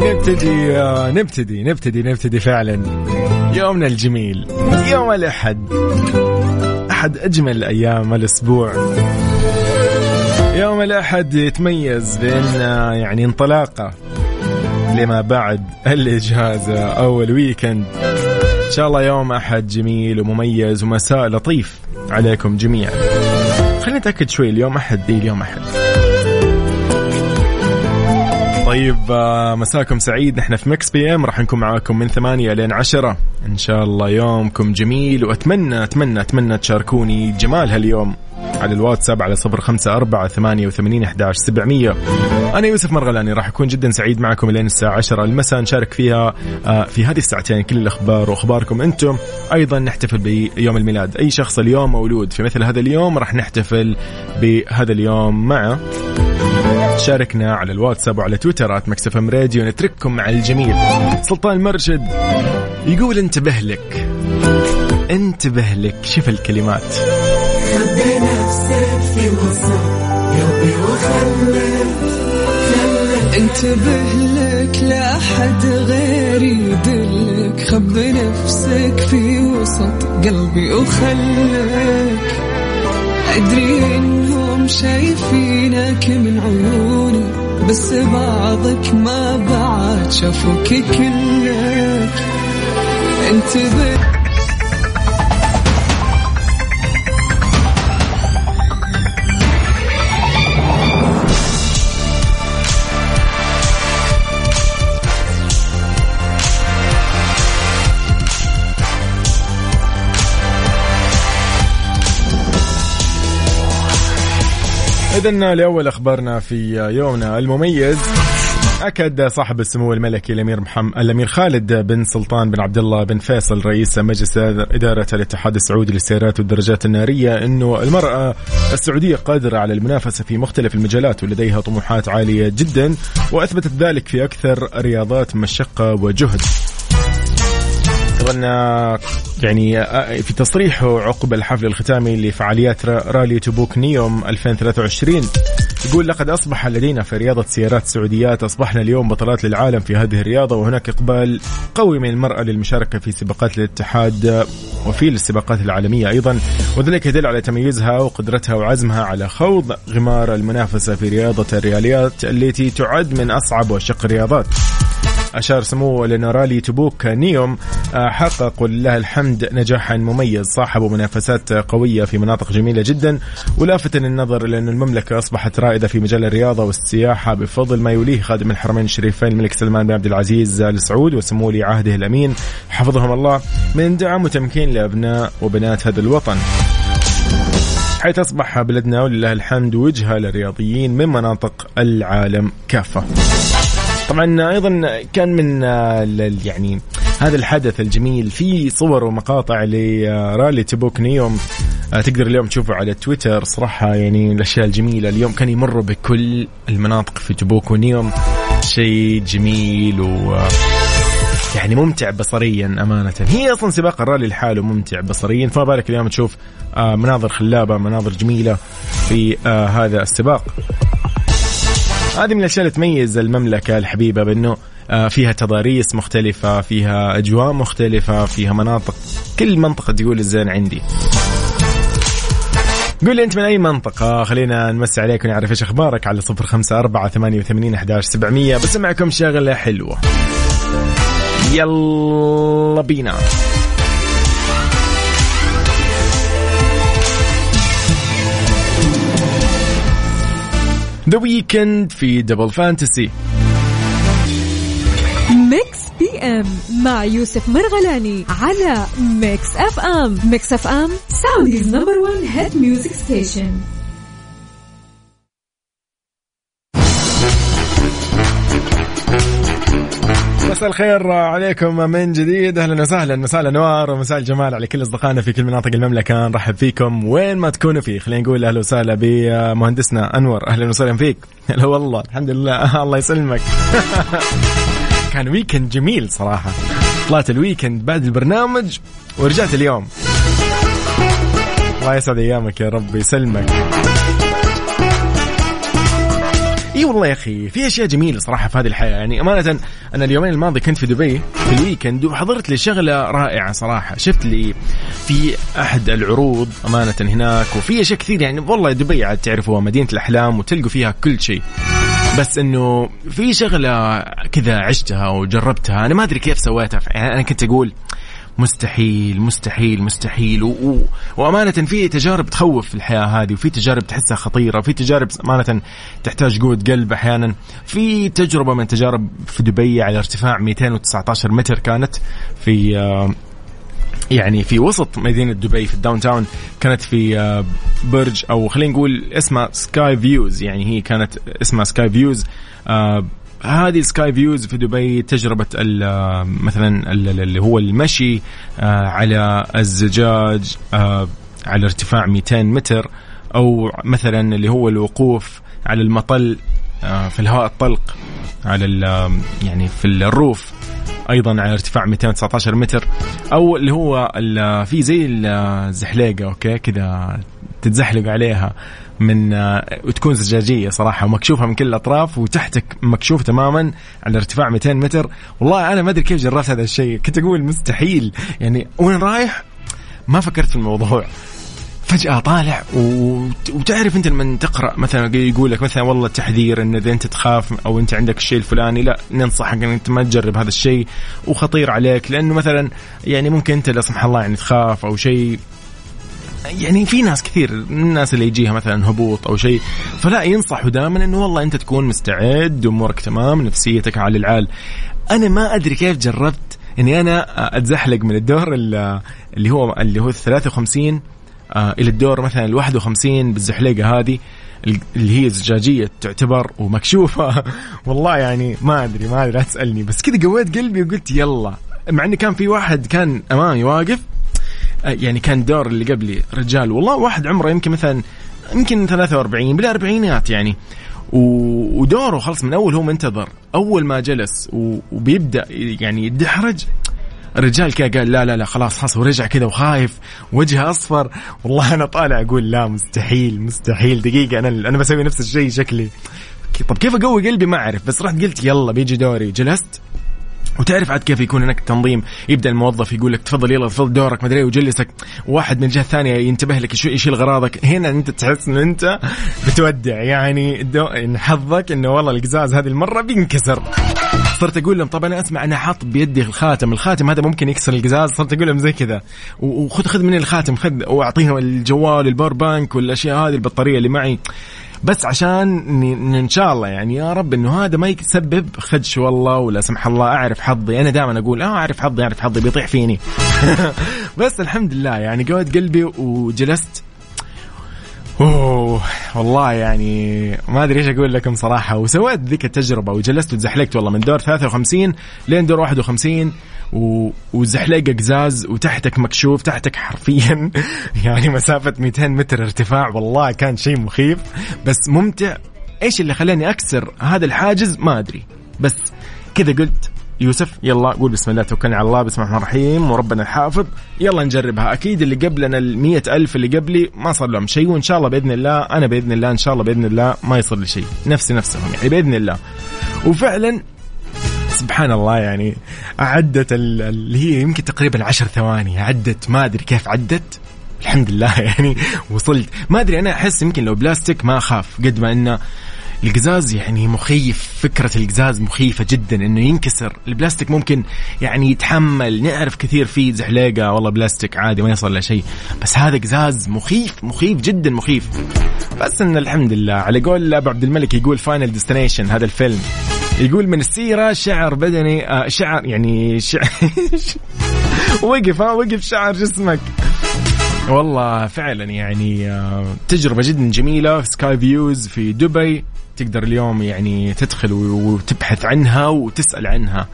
نبتدي آه، نبتدي نبتدي نبتدي فعلا. يومنا الجميل يوم الأحد. أحد أجمل أيام الأسبوع. يوم الأحد يتميز بأن آه، يعني انطلاقة لما بعد الإجازة أو الويكند. إن شاء الله يوم أحد جميل ومميز ومساء لطيف عليكم جميعا. خلينا نتأكد شوي اليوم أحد دي اليوم أحد. طيب آه، مساكم سعيد. نحن في Mix PM راح نكون معاكم من ثمانية لين عشرة. إن شاء الله يومكم جميل وأتمنى أتمنى أتمنى تشاركوني جمال هاليوم على الواتساب على صفر خمسة أربعة ثمانية وثمانين أحداش سبعمية. أنا يوسف مرغلاني راح أكون جدا سعيد معكم لين الساعة عشرة. المساء نشارك فيها آه، في هذه الساعتين كل الأخبار وأخباركم أنتم. أيضا نحتفل بيوم الميلاد. أي شخص اليوم مولود في مثل هذا اليوم راح نحتفل بهذا اليوم معه شاركنا على الواتساب وعلى تويترات مكسف إم راديو نترككم مع الجميل. سلطان المرشد يقول انتبه لك. انتبه لك شوف الكلمات. انتبه لك لا أحد غير يدلك. خب نفسك في وسط قلبي وخلك أدري إنهم شايفينك من عيوني بس بعضك ما بعد شافوك كلك. انتبه إذا لأول أخبارنا في يومنا المميز أكد صاحب السمو الملكي الأمير محمد الأمير خالد بن سلطان بن عبد الله بن فيصل رئيس مجلس إدارة الاتحاد السعودي للسيارات والدراجات النارية أنه المرأة السعودية قادرة على المنافسة في مختلف المجالات ولديها طموحات عالية جدا وأثبتت ذلك في أكثر رياضات مشقة وجهد. طبعا يعني في تصريحه عقب الحفل الختامي لفعاليات رالي تبوك نيوم 2023 يقول لقد أصبح لدينا في رياضة سيارات سعوديات أصبحنا اليوم بطلات للعالم في هذه الرياضة وهناك إقبال قوي من المرأة للمشاركة في سباقات الاتحاد وفي السباقات العالمية أيضا وذلك يدل على تميزها وقدرتها وعزمها على خوض غمار المنافسة في رياضة الرياليات التي تعد من أصعب واشق الرياضات. أشار سموه لأن رالي تبوك نيوم آه، حقق ولله الحمد نجاحا مميز صاحبوا منافسات قوية في مناطق جميلة جدا ولافتا النظر لأن المملكة أصبحت رائدة في مجال الرياضة والسياحة بفضل ما يوليه خادم الحرمين الشريفين الملك سلمان بن عبد العزيز آل سعود وسمو ولي عهده الأمين. حفظهم الله من دعم وتمكين لأبناء وبنات هذا الوطن. حيث أصبح بلدنا ولله الحمد وجهة للرياضيين من مناطق العالم كافة. طبعا أيضا كان من آه، يعني هذا الحدث الجميل في صور ومقاطع لرالي تبوك نيوم. آه، تقدر اليوم تشوفه على تويتر. صراحة يعني الأشياء الجميلة اليوم كان يمر بكل المناطق في تبوك ونيوم. شيء جميل و آه، يعني ممتع بصريا أمانة. هي أصلا سباق الرالي لحاله ممتع بصريا. فما بالك اليوم تشوف مناظر خلابة مناظر جميلة في هذا السباق. هذه من الأشياء اللي تميز المملكة الحبيبة بأنه آه، فيها تضاريس مختلفة فيها أجواء مختلفة فيها مناطق. كل منطقة تقول الزين عندي. قول لي أنت من أي منطقة؟ خلينا نمسي عليك ونعرف إيش أخبارك على صفر خمسة أربعة ثمانية وثمانين أحداش سبعمية. بسمعكم شغلة حلوة. يلا بينا. The Weeknd في Double Fantasy Mix PM مع يوسف مرغلاني على Mix FM Mix FM Saudi's number 1 hit music station مساء الخير عليكم من جديد. أهلا وسهلا. مساء الأنوار ومساء الجمال على كل أصدقائنا في كل مناطق المملكة. نرحب فيكم وين ما تكونوا فيه. خلينا نقول أهلا وسهلا بمهندسنا أنور. أهلا وسهلا فيك. هلا والله. الحمد لله. الله يسلمك. كان weekend جميل صراحة. طلعت ال weekend بعد البرنامج ورجعت اليوم. الله يسعد أيامك يا رب. يسلمك. إي والله يا أخي في أشياء جميلة صراحة في هذه الحياة. يعني أمانة أنا اليومين الماضي كنت في دبي في ال weekend وحضرت لي شغله رائعة صراحة. شفت لي في أحد العروض أمانة هناك وفي أشياء كثير. يعني والله دبي عاد تعرفوا مدينة الأحلام وتلقوا فيها كل شيء. بس إنه في شغلة كذا عشتها وجربتها أنا ما أدري كيف سويتها. يعني أنا كنت أقول مستحيل مستحيل مستحيل. و... و... وأمانة في تجارب تخوف في الحياة هذه وفي تجارب تحسها خطيرة وفي تجارب أمانة تحتاج قوه قلب أحيانا. في تجربة من التجارب في دبي على ارتفاع 219 متر كانت في آه، يعني في وسط مدينة دبي في الداون تاون كانت في آه، برج أو خلينا نقول اسمها Sky Views يعني هي كانت اسمها Sky Views هذه Sky Views في دبي تجربة مثلا اللي هو المشي آه، على الزجاج آه، على ارتفاع 200 متر أو مثلا اللي هو الوقوف على المطل آه، في الهواء الطلق على يعني في ال roof أيضا على ارتفاع 219 متر. أو اللي هو في زي الزحليقه أوكي كذا تتزحلق عليها. من آه، وتكون زجاجية صراحة ومكشوفه من كل الأطراف وتحتك مكشوف تماما على ارتفاع 200 متر. والله أنا ما أدري كيف جربت هذا الشيء. كنت أقول مستحيل. يعني وين رايح؟ ما فكرت في الموضوع. فجأة طالع وتعرف أنت لما تقرأ مثلا يقول لك مثلا والله تحذير إن إذا أنت تخاف أو أنت عندك الشيء الفلاني لا ننصحك إن أنت ما تجرب هذا الشيء وخطير عليك. لأنه مثلا يعني ممكن أنت لا سمح الله يعني تخاف أو شيء. يعني في ناس كثير من الناس اللي يجيها مثلا هبوط أو شيء فلا ينصحوا دائما إنه والله أنت تكون مستعد امورك تمام نفسيتك على العال. أنا ما أدري كيف جربت إني أنا أتزحلق من الدور اللي هو اللي هو 53 آه، إلى الدور مثلا ال 51 بالزحليقه هذه اللي هي زجاجيه تعتبر ومكشوفة. والله يعني ما أدري ما أدري لا تسألني. بس كذا قويت قلبي وقلت يلا. مع اني كان في واحد كان أمامي واقف يعني كان دور اللي قبلي رجال. والله واحد عمره يمكن مثلا يمكن 43 بالأربعينات يعني. ودوره خلص من أول هو منتظر. أول ما جلس وبيبدأ يعني يدحرج الرجال كذا قال لا لا لا خلاص خلاص ورجع كذا وخايف وجهه أصفر. والله أنا طالع أقول لا مستحيل مستحيل. دقيقة أنا أنا بسوي نفس الشيء شكلي. طب كيف أقوي قلبي؟ ما أعرف. بس رحت قلت يلا بيجي دوري. جلست. وتعرف عاد كيف يكون هناك تنظيم يبدأ الموظف يقول لك تفضل يلا تفضل دورك مدري ويجلسك. واحد من الجهه الثانية ينتبه لك يشيل اغراضك هنا أنت تحس إن أنت بتودع. يعني إن حظك إنه والله القزاز هذه المرة بينكسر. صرت أقول لهم طب أنا أسمع أنا حاط بيدي الخاتم. الخاتم هذا ممكن يكسر القزاز. صرت أقول لهم زي كذا. وخذ خذ مني الخاتم خذ. واعطيهم الجوال ال power bank والأشياء هذه البطارية اللي معي. بس عشان إن شاء الله يعني يا رب إنه هذا ما يسبب خدش والله ولا سمح الله أعرف حظي. أنا دائما أقول آه أعرف حظي أعرف حظي بيطيح فيني. بس الحمد لله يعني قوت قلبي وجلست أوه والله يعني ما أدري إيش أقول لكم صراحة. وسويت ذيك التجربة وجلست وتزحلقت والله من دور 53 لين دور 51 و... وزحلقه قزاز وتحتك مكشوف تحتك حرفيا يعني مسافة 200 متر ارتفاع. والله كان شيء مخيف. بس ممتع. إيش اللي خلاني أكسر هذا الحاجز؟ ما أدري. بس كذا قلت يوسف يلا قول بسم الله توكلنا على الله بسم الله الرحمن الرحيم وربنا الحافظ. يلا نجربها. أكيد اللي قبلنا ال ألف اللي قبلي ما صار لهم شيء وإن شاء الله بإذن الله أنا بإذن الله إن شاء الله بإذن الله ما يصير لي شيء. نفسي نفسهم يعني بإذن الله. وفعلا سبحان الله يعني عدت اللي هي يمكن تقريبا عشر ثواني عدت ما أدري كيف عدت. الحمد لله يعني وصلت. ما أدري أنا أحس يمكن لو بلاستيك ما أخاف قد ما إنه القزاز يعني مخيف فكرة القزاز مخيفة جدا إنه ينكسر. البلاستيك ممكن يعني يتحمل. نعرف كثير فيه زحليقة والله بلاستيك عادي ما يصل له شيء. بس هذا قزاز مخيف مخيف جدا مخيف. بس إن الحمد لله على قول أبو عبد الملك يقول Final Destination هذا الفيلم. يقول من السيرة شعر بدني آه شعر يعني شعر وقف ها وقف شعر جسمك. والله فعلا يعني آه تجربة جدا جميلة. Sky Views في دبي تقدر اليوم يعني تدخل وتبحث عنها وتسأل عنها.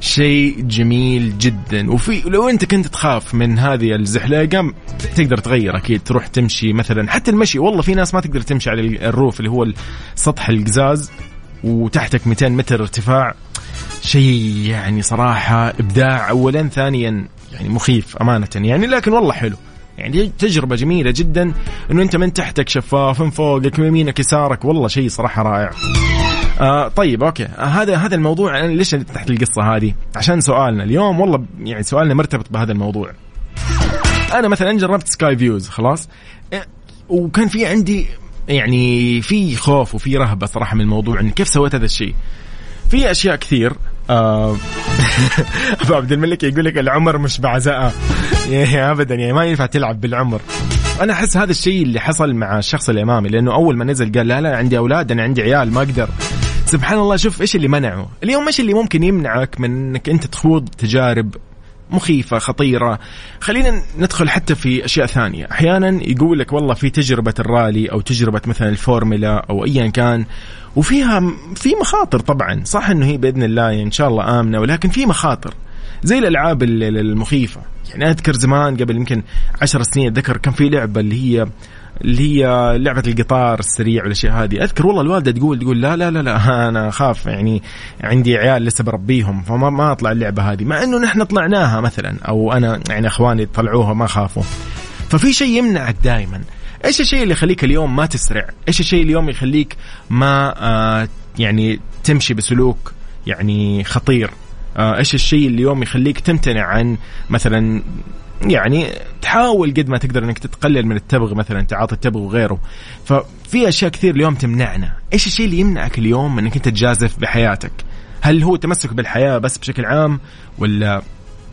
شيء جميل جدا. وفي لو أنت كنت تخاف من هذه الزحليقة تقدر تغير أكيد. تروح تمشي مثلا حتى المشي. والله في ناس ما تقدر تمشي على ال roof اللي هو سطح القزاز وتحتك 200 متر ارتفاع. شيء يعني صراحة إبداع. اولا ثانيا يعني مخيف أمانة يعني. لكن والله حلو. يعني تجربة جميلة جدا إنه أنت من تحتك شفاف من فوقك من يمينك يسارك. والله شيء صراحة رائع. آه طيب okay. آه هذا هذا الموضوع أنا ليش فتحت القصة هذه؟ عشان سؤالنا اليوم والله يعني سؤالنا مرتبط بهذا الموضوع. أنا مثلا جربت Sky Views خلاص؟ إيه، وكان في عندي يعني في خوف وفي رهبة صراحة من الموضوع إني كيف سويت هذا الشيء؟ في أشياء كثير آه أبو عبد الملك يقول لك العمر مش بعزاء. يعني ابدا يعني ما ينفع تلعب بالعمر. أنا أحس هذا الشيء اللي حصل مع الشخص اللي امامي لأنه أول ما نزل قال لا لا عندي أولاد أنا عندي عيال ما أقدر. سبحان الله شوف إيش اللي منعه. اليوم إيش اللي ممكن يمنعك من إنك أنت تخوض تجارب مخيفة خطيرة؟ خلينا ندخل حتى في أشياء ثانية. أحيانا يقول لك والله في تجربة الرالي أو تجربة مثلا الفورمولا أو أيا كان وفيها في مخاطر طبعا. صح أنه هي بإذن الله إن شاء الله آمنة ولكن في مخاطر. زي الألعاب المخيفة. يعني أذكر زمان قبل يمكن عشر سنين أتذكر كان في لعبة اللي هي اللي هي لعبة القطار السريع والأشياء هذه. أذكر والله الوالدة تقول تقول لا لا لا لا أنا أخاف يعني عندي عيال لسه بربيهم فما ما أطلع اللعبة هذه. مع إنه نحن طلعناها مثلا أو أنا يعني إخواني طلعوها ما خافوا. ففي شيء يمنعك دائما إيش الشيء اللي يخليك اليوم ما تسرع؟ إيش الشيء اليوم يخليك ما آه يعني تمشي بسلوك يعني خطير؟ إيش الشيء اللي اليوم يخليك تمتنع عن مثلا يعني تحاول قد ما تقدر إنك تقلل من التبغ مثلا تعاطي التبغ وغيره. ففي أشياء كثير اليوم تمنعنا. إيش الشيء اللي يمنعك اليوم إنك أنت تجازف بحياتك؟ هل هو تمسك بالحياة بس بشكل عام ولا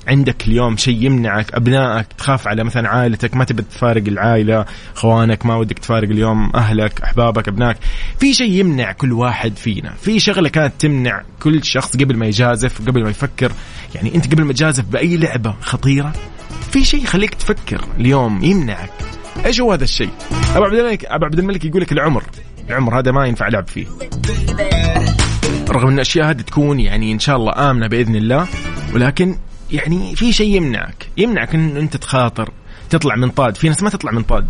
عندك اليوم شيء يمنعك أبنائك تخاف على مثلا عائلتك ما تبي تفارق العائلة إخوانك ما ودك تفارق اليوم أهلك أحبابك أبنائك. في شيء يمنع كل واحد فينا. في شغلة كانت تمنع كل شخص قبل ما يجازف قبل ما يفكر. يعني أنت قبل ما تجازف بأي لعبة خطيرة في شيء يخليك تفكر اليوم يمنعك. إيش هو هذا الشيء؟ أبو عبد الملك أبو عبد الملك يقول لك العمر. العمر هذا ما ينفع لعب فيه. رغم إن الاشياء هذه تكون يعني إن شاء الله آمنة بإذن الله ولكن يعني في شيء يمنعك. يمنعك إن أنت تخاطر تطلع منطاد في ناس ما تطلع منطاد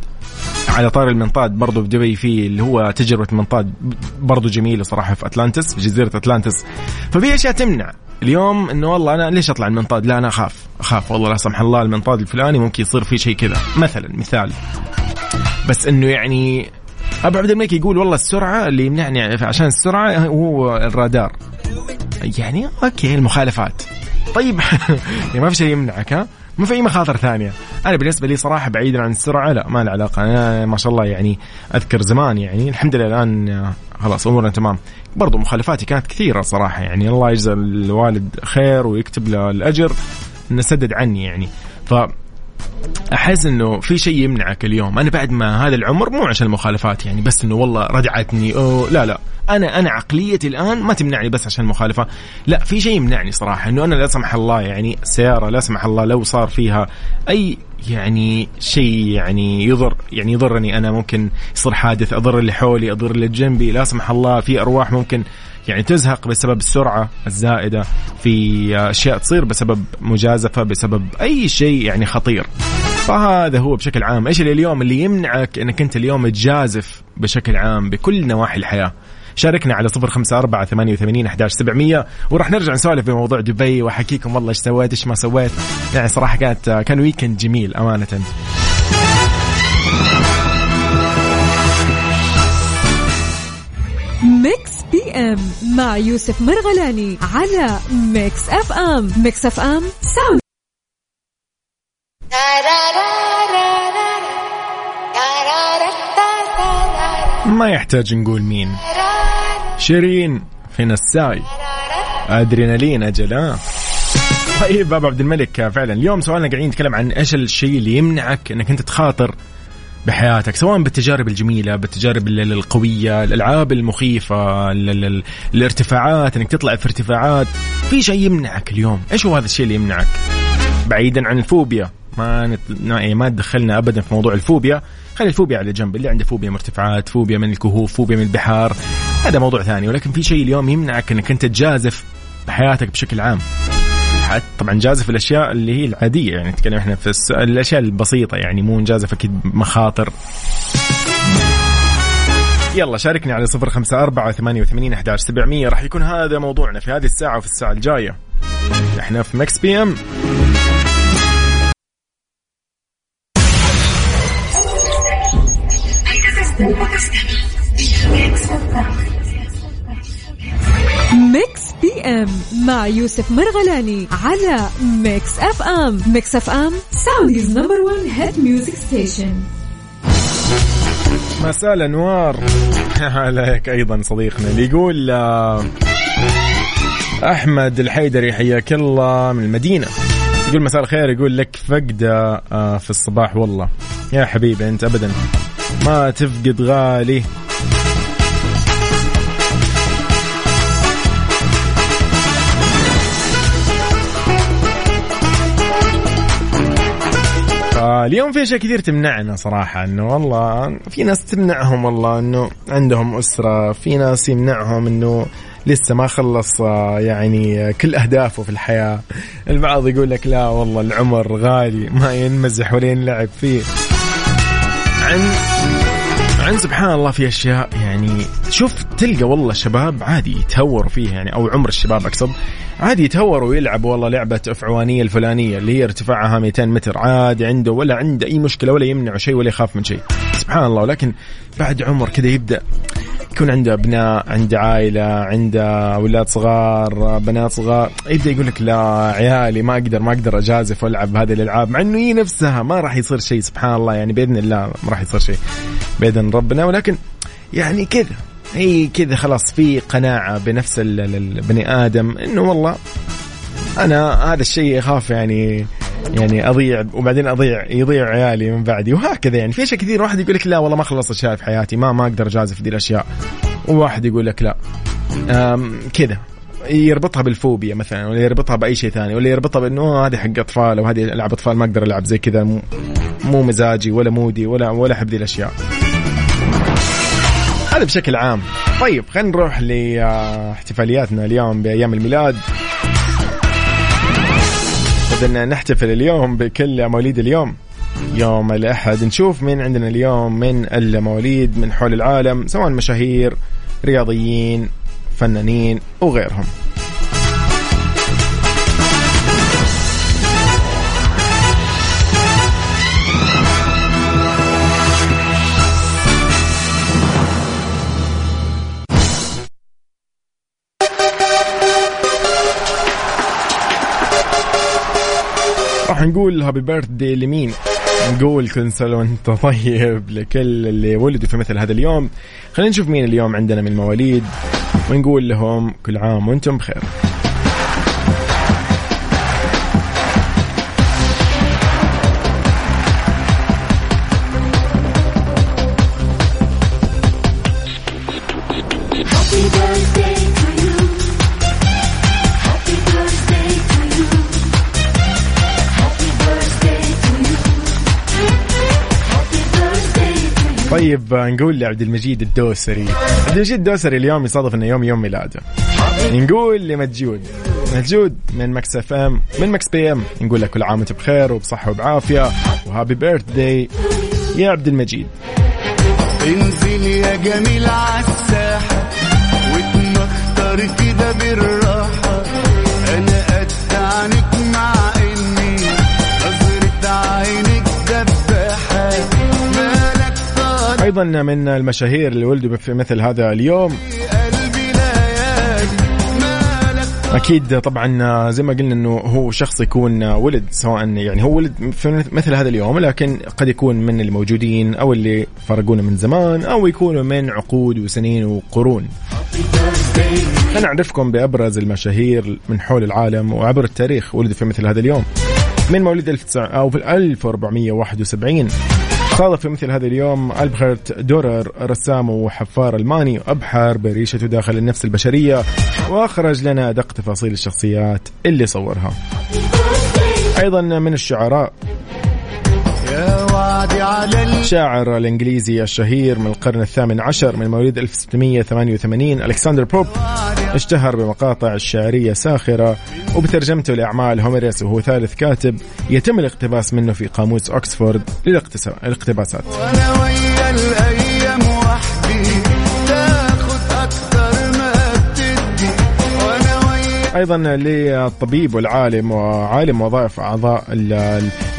على طار المنطاد برضو في دبي في اللي هو تجربة منطاد برضو جميلة صراحة في أتلانتس في جزيرة أتلانتس. ففي أشياء تمنع. اليوم إنه والله أنا ليش أطلع المنطاد لا أنا أخاف. أخاف والله لا سمح الله المنطاد الفلاني ممكن يصير فيه شيء كذا. مثلا مثال. بس إنه يعني أبو عبد الملك يقول والله السرعة اللي يمنعني عشان السرعة هو الرادار. يعني okay المخالفات. طيب يعني ما في شيء يمنعك ها؟ ما في أي مخاطر ثانية. أنا بالنسبة لي صراحة بعيدا عن السرعة لا ما له علاقة. أنا ما شاء الله يعني أذكر زمان يعني الحمد لله الآن خلاص أمورنا تمام. برضو مخالفاتي كانت كثيرة صراحة يعني الله يجزى الوالد خير ويكتب له الأجر انه سدد عني يعني. ف أحس إنه في شيء يمنعك اليوم. أنا بعد ما هذا العمر مو عشان المخالفات يعني بس إنه والله رجعتني أوه لا لا. أنا أنا عقليتي الآن ما تمنعني بس عشان المخالفة. لا في شيء يمنعني صراحة إنه أنا لا سمح الله يعني السياره لا سمح الله لو صار فيها أي يعني شيء يعني يضر يعني يضرني أنا ممكن يصير حادث أضر اللي حولي أضر اللي جنبي لا سمح الله في أرواح ممكن يعني تزهق بسبب السرعة الزائدة في أشياء تصير بسبب مجازفة بسبب أي شيء يعني خطير. فهذا هو بشكل عام. إيش اللي اليوم اللي يمنعك إنك أنت اليوم تجازف بشكل عام بكل نواحي الحياة؟ شاركنا على صفر خمسة أربعة ثمانية وثمانين أحداش سبعمية. وراح نرجع نسولف بموضوع دبي وأحكيكم والله إيش سويت إيش ما سويت. يعني صراحة كانت كان weekend جميل أمانة. Mix PM مع يوسف مرغلاني على Mix FM Mix FM sound ما يحتاج نقول مين. شيرين في نساي أدرينالين أجل طيب أبو عبد الملك فعلا اليوم سؤالنا قاعدين نتكلم عن إيش الشيء اللي يمنعك إنك أنت تخاطر بحياتك سواء بالتجارب الجميلة بالتجارب القوية الألعاب المخيفة الارتفاعات إنك تطلع في ارتفاعات. في شيء يمنعك اليوم؟ إيش هو هذا الشيء اللي يمنعك؟ بعيدا عن الفوبيا. ما نت... يعني ما تدخلنا ابدا في موضوع الفوبيا. خلي الفوبيا على جنب اللي عنده فوبيا من ارتفاعات فوبيا من الكهوف فوبيا من البحار. هذا موضوع ثاني ولكن في شيء اليوم يمنعك إنك أنت تجازف بحياتك بشكل عام. طبعا جازف الأشياء اللي هي العادية يعني نتكلم إحنا في الس... الأشياء البسيطة يعني مو نجازف أكيد مخاطر. يلا شاركني على صفر خمسة أربعة ثمانية وثمانين أحداش سبعمية. راح يكون هذا موضوعنا في هذه الساعة وفي الساعة الجاية. إحنا في Mix PM. PM مع يوسف مرغلاني على Mix FM Mix FM Saudi's number 1 hit music station مساء الأنوار. عليك أيضا صديقنا. اللي يقول آه، أحمد الحيدري حياك الله من المدينة. يقول مساء الخير. يقول لك فقدة آه، في الصباح والله. يا حبيبي أنت ابدا ما تفقد غالي. فاليوم في أشياء كثير تمنعنا صراحة إنه والله في ناس تمنعهم والله إنه عندهم أسرة في ناس يمنعهم إنه لسه ما خلص آه، يعني كل أهدافه في الحياة. البعض يقول لك لا والله العمر غالي ما ينمزح ولا ينلعب فيه. عن عن سبحان الله في أشياء يعني شوف تلقى والله شباب عادي يتهوروا فيها يعني أو عمر الشباب أقصد. عادي يتهور ويلعب والله لعبة أفعوانية الفلانية اللي هي ارتفاعها 200 متر عادي عنده ولا عنده أي مشكلة ولا يمنع شيء ولا يخاف من شيء. سبحان الله ولكن بعد عمر كذا يبدأ يكون عنده أبناء عنده عائلة عنده أولاد صغار بنات صغار يبدأ يقول لك لا عيالي ما أقدر ما أقدر أجازف وألعب بهذه الألعاب مع إنه هي نفسها ما راح يصير شيء سبحان الله يعني بإذن الله ما راح يصير شيء بإذن ربنا ولكن يعني كذا. هي كذا خلاص في قناعة بنفس ال- ال- البني آدم إنه والله أنا هذا الشيء أخاف يعني يعني أضيع وبعدين اضيع يضيع عيالي من بعدي وهكذا يعني. في أشياء كثير واحد يقول لك لا والله ما خلصت أشياء في حياتي ما ما أقدر أجازف دي الأشياء. وواحد يقول لك لا. كذا. يربطها بالفوبيا مثلا ولا يربطها بأي شيء ثاني ولا يربطها بأنه هذه حق أطفال أو هذه ألعاب أطفال ما أقدر ألعب زي كذا مو مزاجي ولا مودي ولا ولا أحب ذي الأشياء. هذا بشكل عام. طيب خلينا نروح لاحتفالياتنا اليوم بأيام الميلاد. بدنا نحتفل اليوم بكل مواليد اليوم. يوم الأحد. نشوف مين عندنا اليوم من المواليد من حول العالم سواء مشاهير رياضيين فنانين وغيرهم. راح نقول هابي بيرث داي لمين؟ نقول كل سنة وانت طيب لكل اللي ولدوا في مثل هذا اليوم. خلينا نشوف مين اليوم عندنا من المواليد ونقول لهم كل عام وأنتم بخير. طيب نقول لعبد المجيد الدوسري. عبد المجيد الدوسري اليوم يصادف إنه يوم يوم ميلاده. نقول لمجود. مجود من Mix FM من Mix PM نقول لك كل عام وأنت بخير وبصحة وبعافية. و happy birthday يا عبد المجيد. انزل يا جميل عالساحة واتمخطر كده بالراحة. أنا قد عنك مع أيضا من المشاهير اللي ولدوا في مثل هذا اليوم. أكيد طبعا زي ما قلنا إنه هو شخص يكون ولد سواء يعني هو ولد في مثل هذا اليوم لكن قد يكون من الموجودين أو اللي فرقونا من زمان أو يكونوا من عقود وسنين وقرون. نعرفكم بأبرز المشاهير من حول العالم وعبر التاريخ ولدوا في مثل هذا اليوم. من مواليد 1900 أو في 1471 صادف في مثل هذا اليوم ألبرت دورر رسام وحفار ألماني أبحر بريشته داخل النفس البشرية وأخرج لنا أدق تفاصيل الشخصيات اللي صورها. أيضا من الشعراء الشاعر الإنجليزي الشهير من القرن الثامن عشر من مواليد 1688 ألكسندر بوب. اشتهر بمقاطع الشعرية ساخرة وبترجمته لأعمال هوميريس وهو ثالث كاتب يتم الاقتباس منه في قاموس أكسفورد ويا أيضا للطبيب والعالم وعالم وظائف أعضاء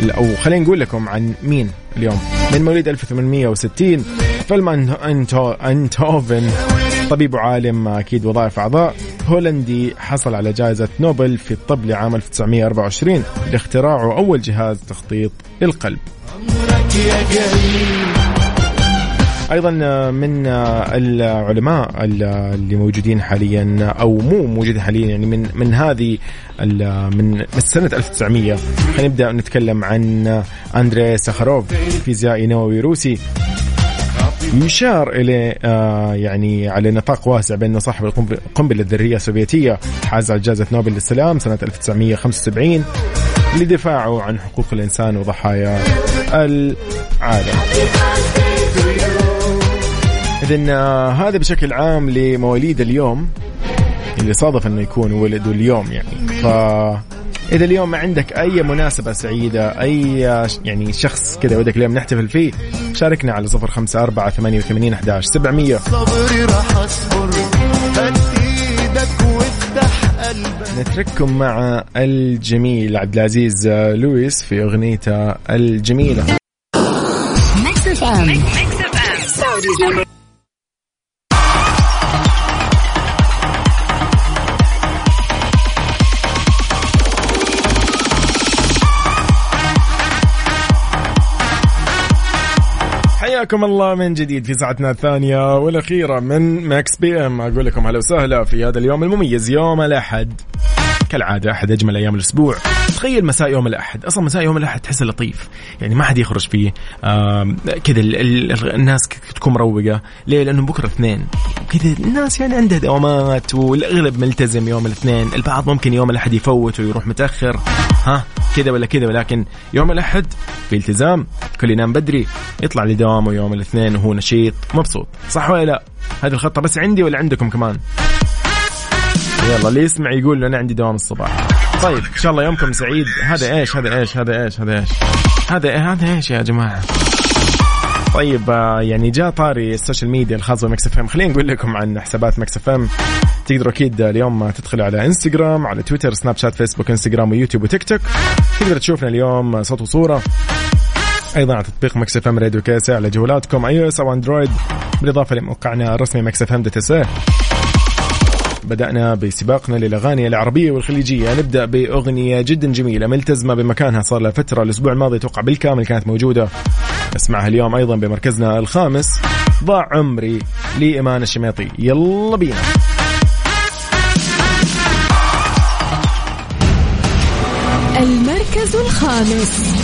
أو خلينا نقول لكم عن مين اليوم. من مواليد 1860 فيلم أنتوفن. طبيب وعالم أكيد وظائف أعضاء هولندي حصل على جائزة نوبل في الطب لعام 1924 لاختراعه أول جهاز تخطيط للقلب. أيضا من العلماء اللي موجودين حاليا أو مو موجودين حاليا يعني من من هذه من سنه 1900 خلينا نبدأ نتكلم عن أندري ساخاروف فيزيائي نووي روسي. يشار اليه آه، يعني على نطاق واسع بان صاحب القنب- القنبله الذرية السوفيتية حاز على جائزة نوبل للسلام سنة 1975 لدفاعه عن حقوق الإنسان وضحايا العالم. اذا آه، هذا بشكل عام لمواليد اليوم اللي صادف أنه يكون ولده اليوم يعني ف إذا اليوم ما عندك أي مناسبة سعيدة أي يعني شخص كذا ودك اليوم نحتفل فيه شاركنا على صفر خمسة أربعة ثمانية وثمانين أحداش سبعمية. صبري راح أصبر. إيدك وافتح قلبك. نترككم مع الجميل عبد العزيز آه، لويس في أغنيته الجميلة. حياكم الله من جديد في ساعتنا الثانية والأخيرة من Mix PM. أقول لكم هلا وسهلا في هذا اليوم المميز يوم الأحد. كالعادة أحد أجمل أيام الأسبوع. تخيل مساء يوم الأحد. أصلا مساء يوم الأحد تحسه لطيف. يعني ما حد يخرج فيه. كذا ال- ال- الناس تكون مروقة. ليه؟ لأنه بكرة اثنين كذا الناس يعني عندها دوامات والأغلب ملتزم يوم الاثنين. البعض ممكن يوم الأحد يفوت ويروح متأخر. ها؟ كذا ولا كذا. ولكن يوم الأحد في التزام كل ينام بدري. يطلع لدوامه يوم الاثنين وهو نشيط. مبسوط. صح ولا لا؟ هذه الخطة بس عندي ولا عندكم كمان؟ يلا اللي يسمع يقول أنا عندي دوام الصباح. طيب إن شاء الله يومكم سعيد. هذا إيش؟ هذا إيش؟ هذا إيش؟ هذا إيش؟ هذا هذا إيش يا جماعة؟ طيب آه، يعني جاء طاري ال social media الخاص ب Mix FM. خلينا نقول لكم عن حسابات Mix FM. تقدروا أكيد اليوم تدخلوا على إنستغرام على تويتر سناب شات فيسبوك إنستغرام ويوتيوب وتيك توك. تقدر تشوفنا اليوم صوت وصورة. أيضا على تطبيق Mix FM Radio KSA على جوالاتكم iOS أو أندرويد بالإضافة لموقعنا الرسمي Mix FM dot SA بدأنا بسباقنا للأغاني العربية والخليجية. نبدأ بأغنية جدا جميلة ملتزمة بمكانها. صار لها فترة الأسبوع الماضي توقع بالكامل كانت موجودة. نسمعها اليوم أيضا بمركزنا الخامس. ضاع عمري لإيمان الشميطي. يلا بينا. المركز الخامس.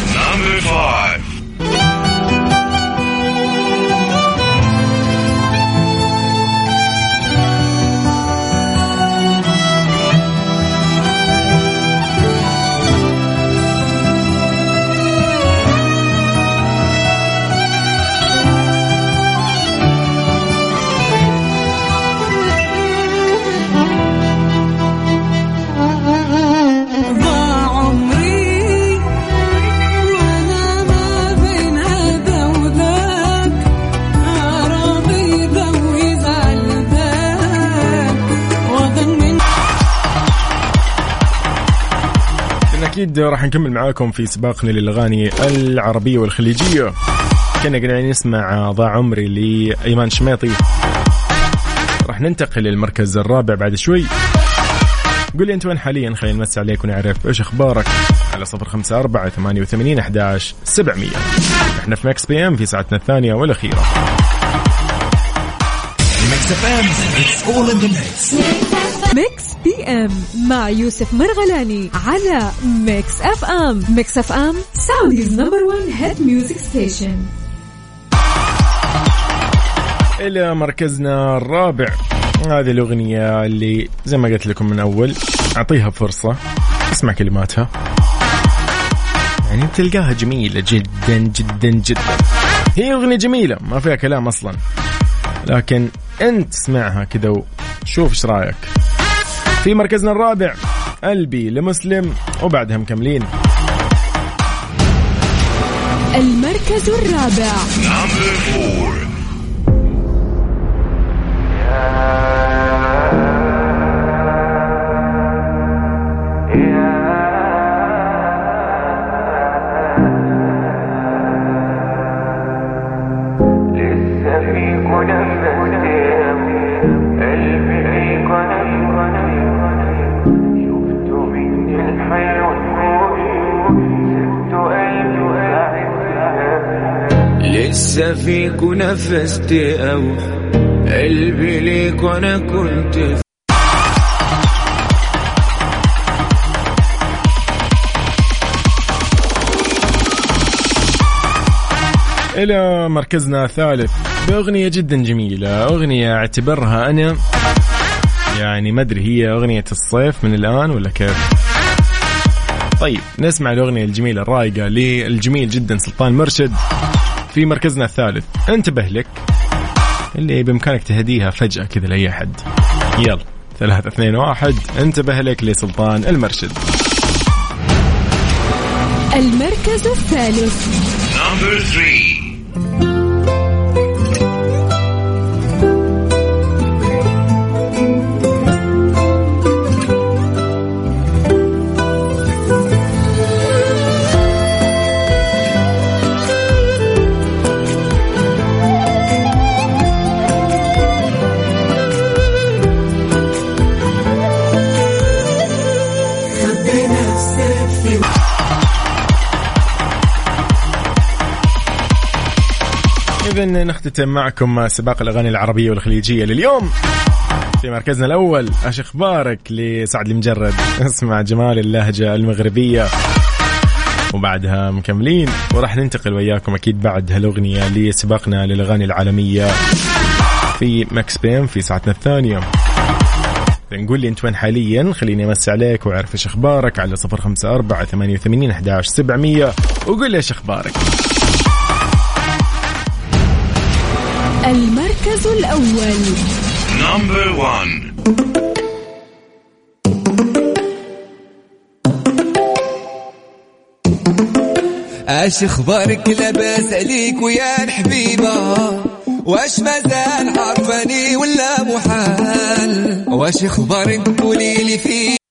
إن أكيد راح نكمل معاكم في سباقنا للأغاني العربية والخليجية. كنا قاعدين نسمع ضاع عمري لإيمان شميطي. راح ننتقل للمركز الرابع بعد شوي. قول لي أنت وين حاليا؟ خلينا نمسي عليك ونعرف إيش أخبارك. على صفر خمسة أربعة ثمانية وثمانين أحداش سبعمية. إحنا في Mix PM في ساعتنا الثانية والأخيرة. Mix PM مع يوسف مرغلاني على Mix FM. Mix FM Saudi's number 1 hit music station إلى مركزنا الرابع. هذه الأغنية اللي زي ما قلت لكم من أول أعطيها فرصة أسمع كلماتها. يعني تلقاها جميلة جدا جدا جدا. هي أغنية جميلة ما فيها كلام أصلا. لكن أنت اسمعها كذا وشوف إيش رأيك. في مركزنا الرابع قلبي لمسلم وبعدها مكملين. المركز الرابع. لسه فيك نفس لسه فيك نفست أو قلبي ليك وأنا كنت إلى مركزنا الثالث. بأغنية جدا جميلة أغنية أعتبرها أنا. يعني ما أدري هي أغنية الصيف من الآن ولا كيف. طيب نسمع الأغنية الجميلة الرايقة للجميل جدا سلطان مرشد. في مركزنا الثالث. انتبه لك اللي بإمكانك تهديها فجأة كذا لأي أحد. يلا ثلاثة اثنين واحد. انتبه لك لسلطان المرشد. المركز الثالث. نختتم معكم سباق الأغاني العربية والخليجية لليوم. في مركزنا الأول أش أخبارك لسعد المجرد؟ اسمع جمال اللهجة المغربية. وبعدها مكملين وراح ننتقل وياكم أكيد بعد هالأغنية لسباقنا للأغاني العالمية في ماكس بيم في ساعتنا الثانية. نقول لي أنت وين حاليا؟ خليني امسي عليك وأعرف إيش أخبارك على صفر خمسة أربعة ثمانية وثمانين أحداش سبعمية. وقول لي إيش أخبارك. المركز الأول. اش أخبارك؟ لاباس عليك ويا الحبيبة. واش مازال عارفاني ولا محال؟ واش أخبارك؟ قولي لي فيه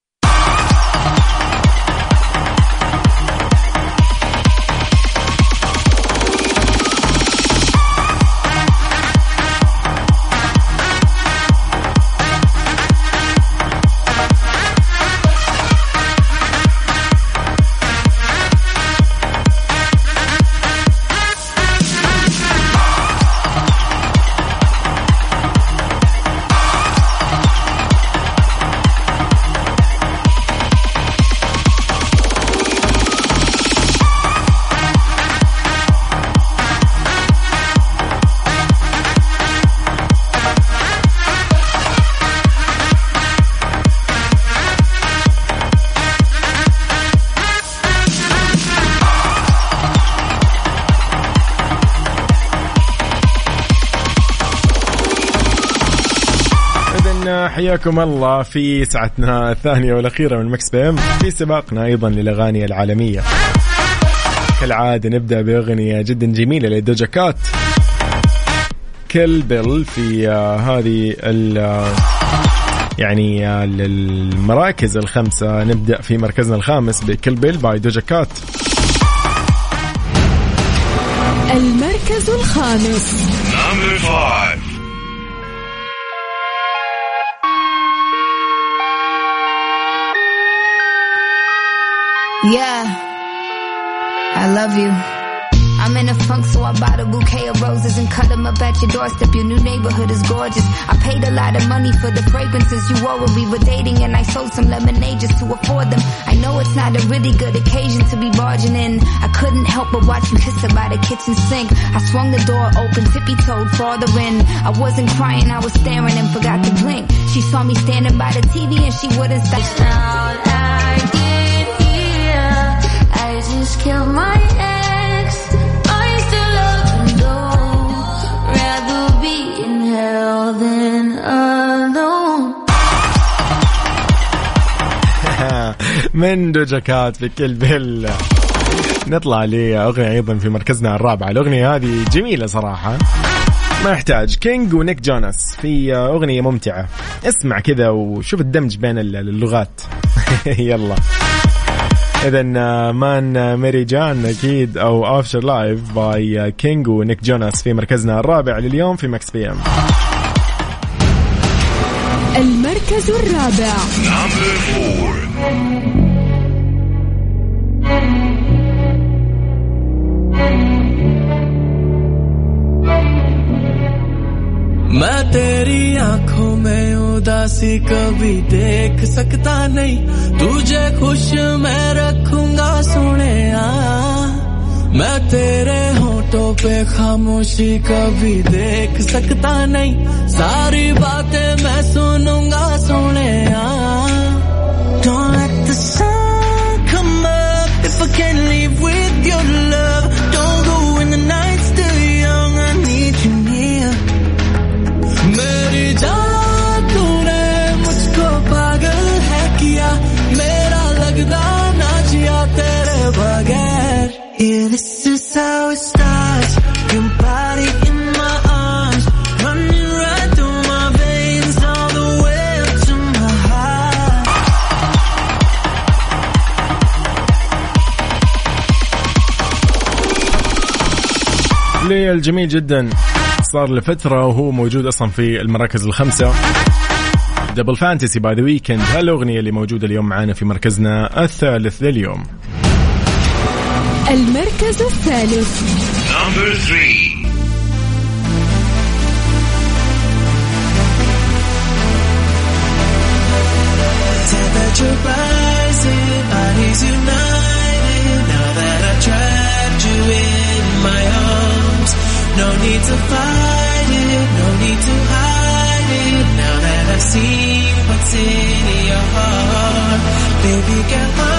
إذن حياكم الله في ساعتنا الثانية والأخيرة من Mix PM في سباقنا أيضا للأغاني العالمية. كالعادة نبدأ بأغنية جدا جميلة ل Doja Cat. Kill Bill في آه، هذه ال آه، يعني آه، المراكز الخمسة. نبدأ في مركزنا الخامس ب Kill Bill by Doja Cat. المركز الخامس. Yeah, I love you. I'm in a funk, so I bought a bouquet of roses and cut them up at your doorstep. Your new neighborhood is gorgeous. I paid a lot of money for the fragrances you wore when we were dating, and I sold some lemonade just to afford them. I know it's not a really good occasion to be barging in. I couldn't help but watch you kiss her by the kitchen sink. I swung the door open, tippy toed farther in. I wasn't crying, I was staring and forgot to blink. She saw me standing by the TV and she wouldn't stop. من Doja Cat في Kill Bill. نطلع لأغنية أيضا في مركزنا الرابع. الأغنية هذه جميلة صراحة. ما يحتاج. King و Nick Jonas في أغنية ممتعة. اسمع كذا وشوف الدمج بين اللغات. يلا. اذا Maan Meri Jaan أكيد أو Afterlife by King و Nick Jonas في مركزنا الرابع لليوم في Mix PM المركز الرابع. मैं तेरी आँखों में उदासी कभी देख सकता नहीं। तुझे खुश मैं रखूँगा सोने मैं तेरे होठों पे खामोशी कभी देख सकता नहीं। सारी बातें मैं सुनूँगा सुने Don't let the sun الجميل جدا. صار لفترة وهو موجود أصلا في المراكز الخمسة. Double Fantasy by The Weeknd هالأغنية اللي موجودة اليوم معانا في مركزنا الثالث لليوم. المركز الثالث. Temperature rising, need to fight it, no need to hide it. Now that I've seen what's in your heart, baby girl,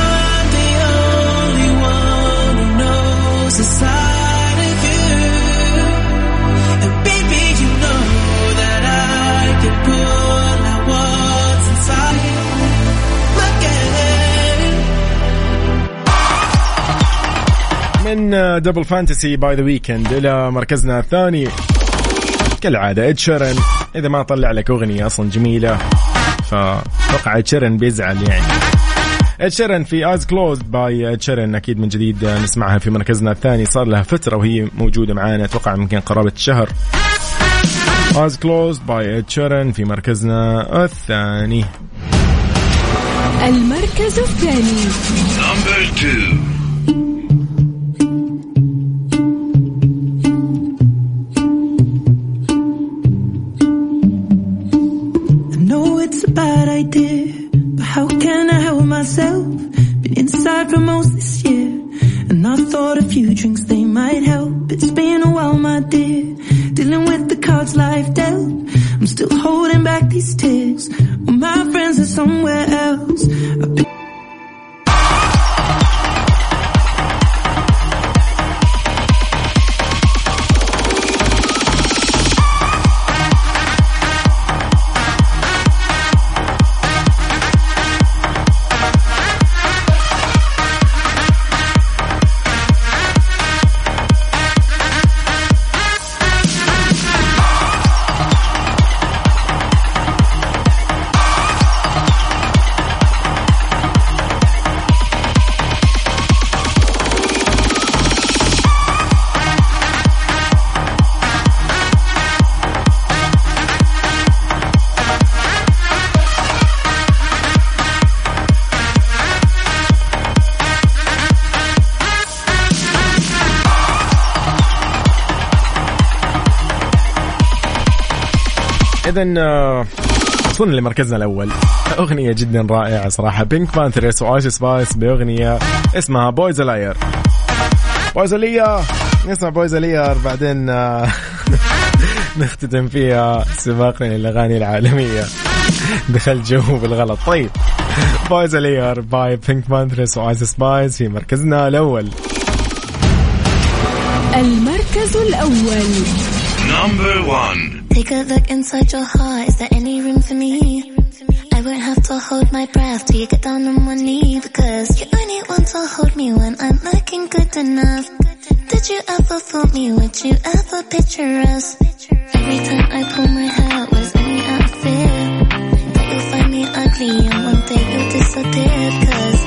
من Double Fantasy by The Weeknd إلى مركزنا الثاني. كالعادة Ed Sheeran إذا ما طلع لك أغنية أصلا جميلة فأتوقع Ed Sheeran بيزعل يعني. Ed Sheeran في Eyes Closed by Ed Sheeran أكيد من جديد نسمعها في مركزنا الثاني. صار لها فترة وهي موجودة معانا أتوقع يمكن قرابة الشهر Eyes Closed by Ed Sheeran في مركزنا الثاني. المركز الثاني. اذا وصلنا لمركزنا الأول. أغنية جدا رائعة صراحة. PinkPantheress و Ice Spice بأغنية اسمها Boy's a Liar Boy's a Liar نسمع Boy's a Liar بعدين آه، نختتم فيها سباقنا للأغاني العالمية. دخل جو بالغلط. طيب Boy's a Liar by PinkPantheress و Ice Spice في مركزنا الأول. المركز الأول. Take a look inside your heart, is there any room for me? I won't have to hold my breath till you get down on one knee Because you only want to hold me when I'm looking good enough Did you ever fool me, would you ever picture us? Every time I pull my hair, was any out of fear? That you'll find me ugly and one day you'll disappear Cause